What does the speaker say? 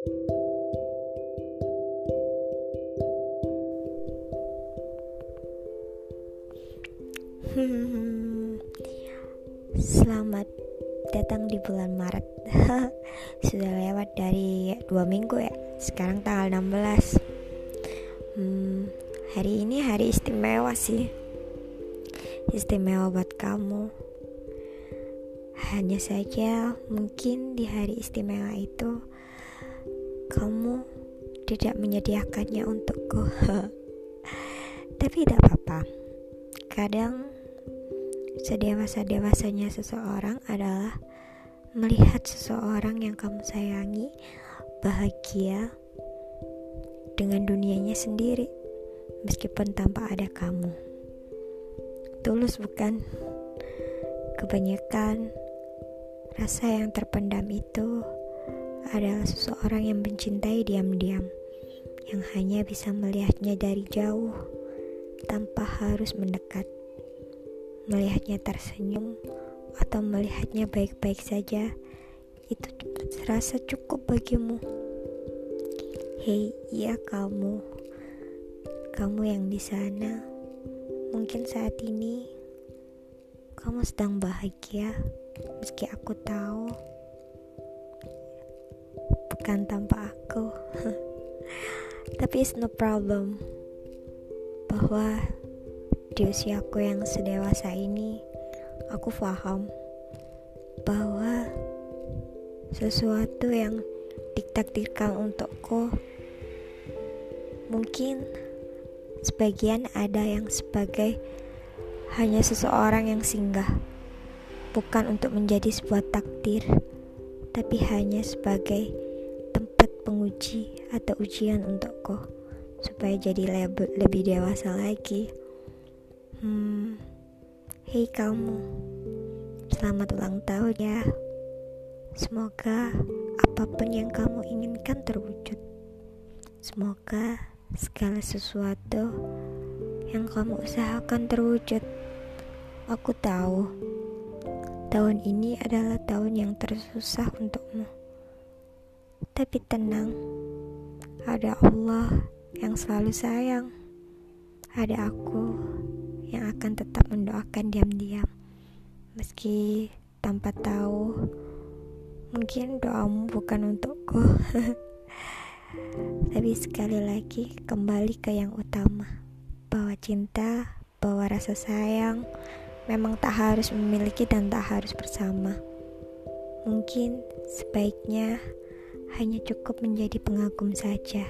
Selamat datang di bulan Maret. Sudah lewat dari dua minggu ya. Sekarang tanggal 16 hmm, Hari ini hari istimewa sih. Istimewa buat kamu. Hanya saja mungkin di hari istimewa itu tidak menyediakannya untukku Tapi tidak apa-apa Kadang Sedewasa-dewasanya seseorang adalah melihat seseorang yang kamu sayangi bahagia dengan dunianya sendiri meskipun tanpa ada kamu. Tulus bukan? Kebanyakan rasa yang terpendam itu adalah seseorang yang mencintai diam-diam yang hanya bisa melihatnya dari jauh tanpa harus mendekat melihatnya tersenyum atau melihatnya baik-baik saja itu terasa cukup bagimu. Hei, iya kamu. Kamu yang di sana. Mungkin saat ini kamu sedang bahagia meski aku tahu bukan tanpa aku. Tapi it's no problem. Bahwa di usiaku yang sedewasa ini, aku paham bahwa sesuatu yang ditakdirkan untukku mungkin sebagian ada yang sebagai hanya seseorang yang singgah, bukan untuk menjadi sebuah takdir, tapi hanya sebagai tempat penguji atau ujian untukku supaya jadi lebih dewasa lagi. Hmm, hei kamu, selamat ulang tahun ya. Semoga apa pun yang kamu inginkan terwujud. Semoga segala sesuatu yang kamu usahakan terwujud. Aku tahu tahun ini adalah tahun yang tersusah untukmu. Tapi tenang, ada Allah yang selalu sayang. Ada aku yang akan tetap mendoakan diam-diam. Meski tanpa tahu mungkin doamu bukan untukku. Tapi sekali lagi kembali ke yang utama. Bahwa cinta bahwa rasa sayang memang tak harus memiliki dan tak harus bersama. Mungkin sebaiknya hanya cukup menjadi pengagum saja.